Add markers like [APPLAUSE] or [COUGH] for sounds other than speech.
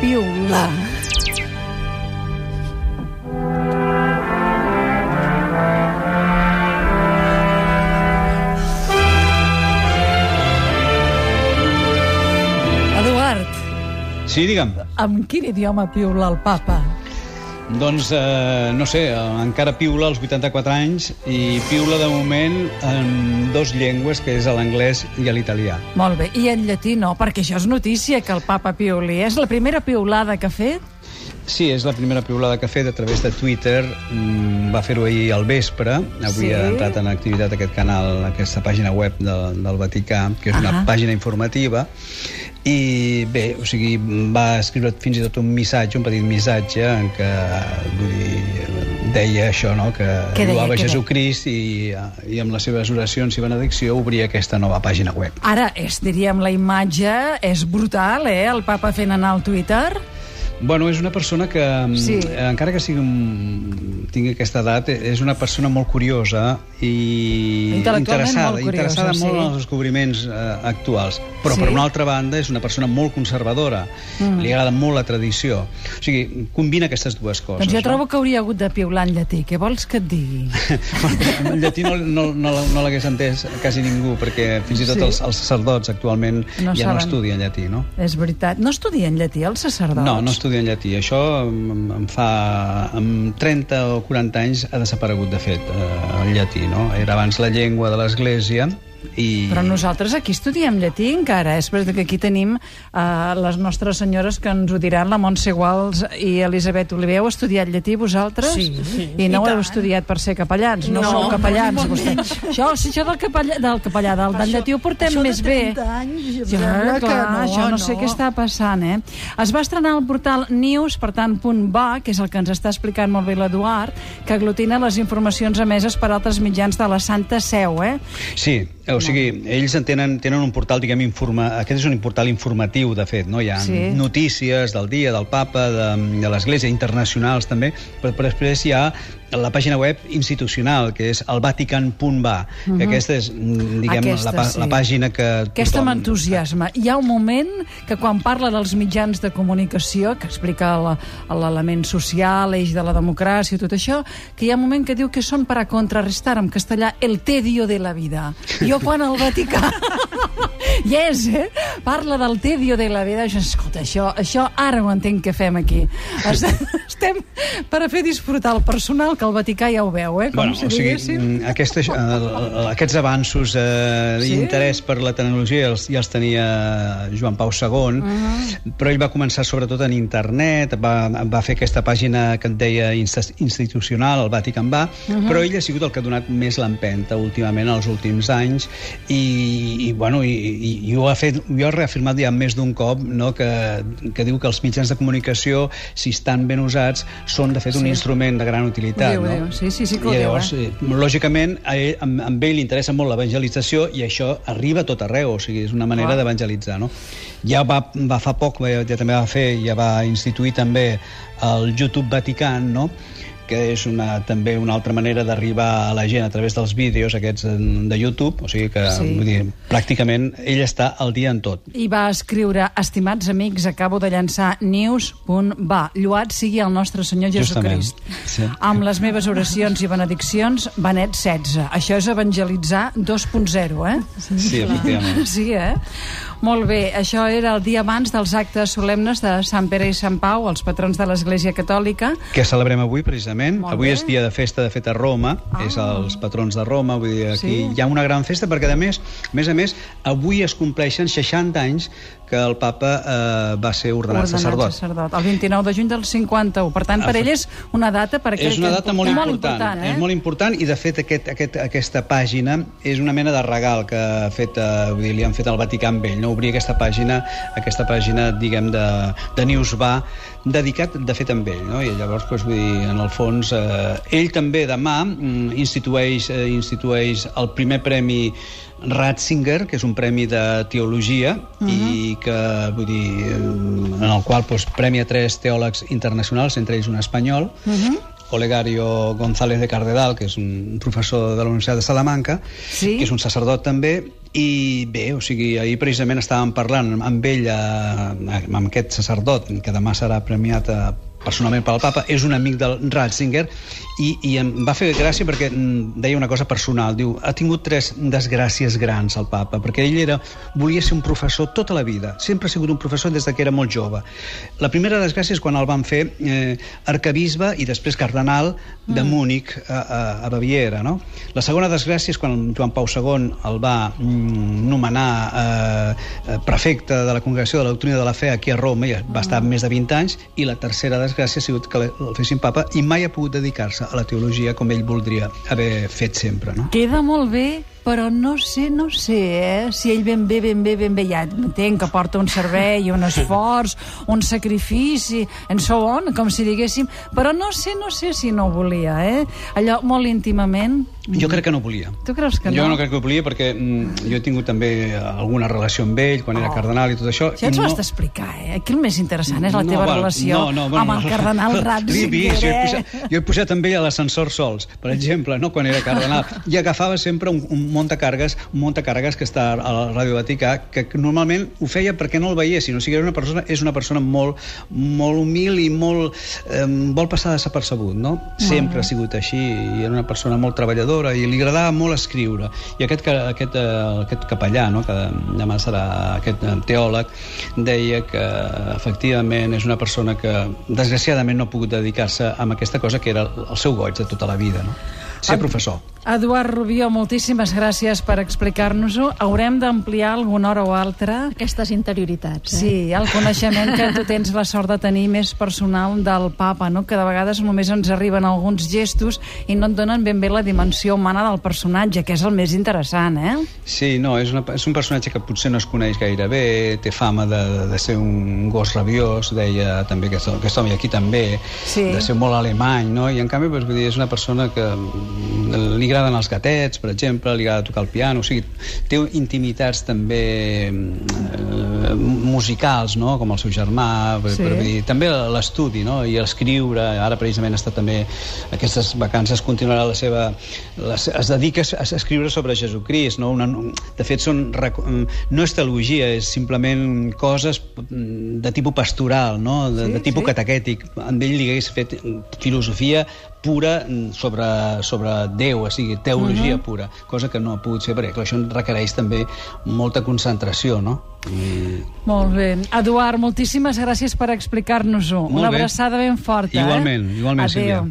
piular. Eduard, Sí, digue'm. amb quin idioma piula el papa? Doncs, eh, no sé, eh, encara piula als 84 anys i piula de moment en dos llengües, que és l'anglès i l'italià. Molt bé, i en llatí no, perquè això és notícia que el papa piuli. És la primera piulada que ha fet? Sí, és la primera piulada que ha fet a través de Twitter. Mm, va fer-ho ahir al vespre. Avui Sí. ha entrat en activitat aquest canal, aquesta pàgina web de, del Vaticà, que és una Ah. pàgina informativa. I bé, o sigui, va escriure fins i tot un missatge, un petit missatge, en què vull dir, deia això, no? que Què deia, lloava Jesucrist i, i amb les seves oracions i benedicció obria aquesta nova pàgina web. Ara, és, diríem, la imatge és brutal, eh? El papa fent anar al Twitter. Bueno, és una persona que, mm, Sí. encara que sigui un, tingui aquesta edat, és una persona molt curiosa i interessada, molt curiosa, interessada sí. molt en els descobriments eh, actuals. Però, Sí. per una altra banda, és una persona molt conservadora. Mm. Li agrada molt la tradició. O sigui, combina aquestes dues coses. Doncs jo no? trobo que hauria hagut de piular en llatí. Què vols que et digui? [LAUGHS] en llatí no, no, no, no l'hagués entès quasi ningú, perquè fins i tot Sí. els, els sacerdots actualment No ja no saben. estudien llatí, no? és veritat. No estudien llatí, els sacerdots? No, no estudia en llatí. Això em, em fa... Amb 30 o 40 anys ha desaparegut, de fet, eh, el llatí, no? Era abans la llengua de l'Església i... Però nosaltres aquí estudiem llatí encara. És perquè aquí tenim uh, les nostres senyores que ens ho diran, la Montse Guals i Elisabet Oliver. Heu estudiat llatí vosaltres? Sí, sí. I no I ho heu tant. estudiat per ser capellans. No, No, sou capellans, no, vostè. Això, això del capellà, del, capellà del, del llatí ho portem Això més bé. 30 anys, Ja, sembla que clar, no, això no, sé no. què està passant, eh? Es va estrenar el portal News, per tant, .va, que és el que ens està explicant molt bé l'Eduard, que aglutina les informacions emeses per altres mitjans de la Santa Seu, eh? Sí, o sigui, ells en tenen, tenen un portal, diguem, informa... aquest és un portal informatiu, de fet, no? Hi ha Sí. notícies del dia, del papa, de, de l'Església, internacionals també, però, però després hi ha la pàgina web institucional, que és el vatican.va, que aquesta és, mm, diguem, Mhm. Aquesta, la, sí. la pàgina que Aquesta tothom- m'entusiasma. Hi ha un moment que quan parla dels mitjans de comunicació, que explica l'element social, l'eix de la democràcia i tot això, que hi ha un moment que diu que són per a contrarrestar en castellà el tedio de la vida. Jo quan al Vaticà... [LAUGHS] [LAUGHS] Yes, eh? Parla del tedio de la vida. Escolta, això, això ara ho entenc que fem aquí. [LAUGHS] Estem per a fer disfrutar el personal, que el Vaticà ja ho veu, eh? Com Bueno, si o sigui, mm, aquesta, eh, aquests avanços eh, Sí? d'interès per la tecnologia els, ja els tenia Joan Pau II, Ah. però ell va començar sobretot en internet, va, va fer aquesta pàgina que et deia institucional, el Vatican va, però ell ha sigut el que ha donat més l'empenta últimament els últims anys i, i bueno, i, i, i ho ha fet, ho ha reafirmat ja més d'un cop, no? que, que diu que els mitjans de comunicació, si estan ben usats, són de fet un Sí. instrument de gran utilitat. Ho diu, no? diu. Sí, sí, sí que ho I diu, llavors, eh? eh? lògicament, a ell, amb, amb ell li interessa molt l'evangelització i això arriba a tot arreu, o sigui, és una manera Clar. d'evangelitzar, no? Ja va, va fa poc, ja, ja també va fer, ja va instituir també el YouTube Vatican, no?, que és una, també una altra manera d'arribar a la gent a través dels vídeos aquests en- de YouTube, o sigui que, Sí. vull dir, pràcticament ell està al dia en tot. I va escriure, estimats amics, acabo de llançar news.va. Lluat sigui el nostre Senyor Jesucrist. Sí. Amb les meves oracions i benediccions, Benet 16. Això és evangelitzar 2.0, eh? Sí, efectivament. Sí, eh? Molt bé, això era el dia abans dels actes solemnes de Sant Pere i Sant Pau, els patrons de l'Església Catòlica. que celebrem avui precisament. Molt avui bé. és dia de festa, de fet, a Roma, Ah. és els patrons de Roma, vull dir, aquí Sí. hi ha una gran festa perquè, a més, a més a més, avui es compleixen 60 anys que el papa eh, va ser ordenat, Ordenat sacerdot. sacerdot. El 29 de juny del 51. Per tant, per ell és una data per És una data molt important, important eh? és molt important i de fet aquest, aquest, aquesta pàgina és una mena de regal que ha fet, eh, vull dir, li han fet al Vaticà amb ell, no? obrir aquesta pàgina, aquesta pàgina, diguem, de, de News va, dedicat de fet amb ell, no? i llavors, doncs, vull dir, en el fons, eh, ell també demà mm, institueix, eh, institueix el primer premi Ratzinger, que és un premi de teologia uh -huh. i que, vull dir, en el qual doncs, premia tres teòlegs internacionals, entre ells un espanyol, uh -huh. Olegario González de Cardedal, que és un professor de la Universitat de Salamanca, Sí? que és un sacerdot també, i bé, o sigui, ahir precisament estàvem parlant amb ell, eh, amb aquest sacerdot, que demà serà premiat eh, personalment pel papa, és un amic del Ratzinger i, i em va fer gràcia perquè mm, deia una cosa personal, diu, ha tingut tres desgràcies grans el papa, perquè ell era, volia ser un professor tota la vida, sempre ha sigut un professor des de que era molt jove. La primera desgràcia és quan el van fer eh, arcabisbe i després cardenal de Mm. Múnich a, a, a Baviera, no? La segona desgràcia és quan Joan Pau II el va mm, nomenar eh, eh, prefecte de la Congregació de la Doctrina de la Fe aquí a Roma i va estar més de 20 anys i la tercera desgràcia ha sigut que el fessin papa i mai ha pogut dedicar-se a la teologia com ell voldria haver fet sempre, no? Queda molt bé, però no sé, no sé, eh? Si ell ben bé, ben bé, ben bé, ja entenc que porta un servei, un esforç, un sacrifici, en so on, com si diguéssim, però no sé, no sé si no ho volia, eh? Allò molt íntimament... Jo crec que no volia. Tu creus que no? Jo no crec que ho volia perquè mm, jo he tingut també alguna relació amb ell quan era Oh. cardenal i tot això. Això ens i ho has d'explicar, eh? Aquí el més interessant és la teva val, relació no, no, bueno, amb el no. cardenal [LAUGHS] Ratzinger, jo he, posat, jo he posat amb ell a l'ascensor sols, per exemple, no? quan era cardenal, i agafava sempre un, un muntacàrregues, un muntacàrregues que està a la Ràdio Vaticà, que normalment ho feia perquè no el veiessin, o sigui, era una persona, és una persona molt, molt humil i molt... Eh, vol passar desapercebut, no? Sempre ha sigut així, i era una persona molt treballadora, i li agradava molt escriure. I aquest, aquest, eh, aquest capellà, no? que demà serà aquest eh, teòleg, deia que efectivament és una persona que desgraciadament no ha pogut dedicar-se a aquesta cosa que era el seu goig de tota la vida, no? Ser professor. Eduard Rubió, moltíssimes gràcies per explicar-nos-ho. Haurem d'ampliar alguna hora o altra Aquestes interioritats. Eh? Sí, el coneixement que tu tens la sort de tenir més personal del papa, no? que de vegades només ens arriben alguns gestos i no et donen ben bé la dimensió humana del personatge, que és el més interessant, eh? Sí, no, és, una, és un personatge que potser no es coneix gaire bé, té fama de, de ser un gos rabiós, deia també aquest, aquest home, i aquí també, Sí. de ser molt alemany, no? I en canvi, doncs, vull dir, és una persona que li agraden els gatets, per exemple, li agrada tocar el piano, o sigui, té intimitats també eh, musicals, no?, com el seu germà, per, Sí. per, dir, també l'estudi, no?, i escriure, ara precisament està també, aquestes vacances continuarà la seva, la, se- es dedica a a escriure sobre Jesucrist, no?, una, de fet són, no és teologia, és simplement coses de tipus pastoral, no?, de, Sí, de tipus sí. catequètic. Amb ell li hagués fet filosofia pura mm, sobre, sobre Déu, o sigui, teologia pura, cosa que no ha pogut fer, perquè clar, això requereix també molta concentració, no? I... Molt bé. Eduard, moltíssimes gràcies per explicar-nos-ho. Una bé. abraçada ben forta. Igualment, eh? igualment, Adéu. Sílvia.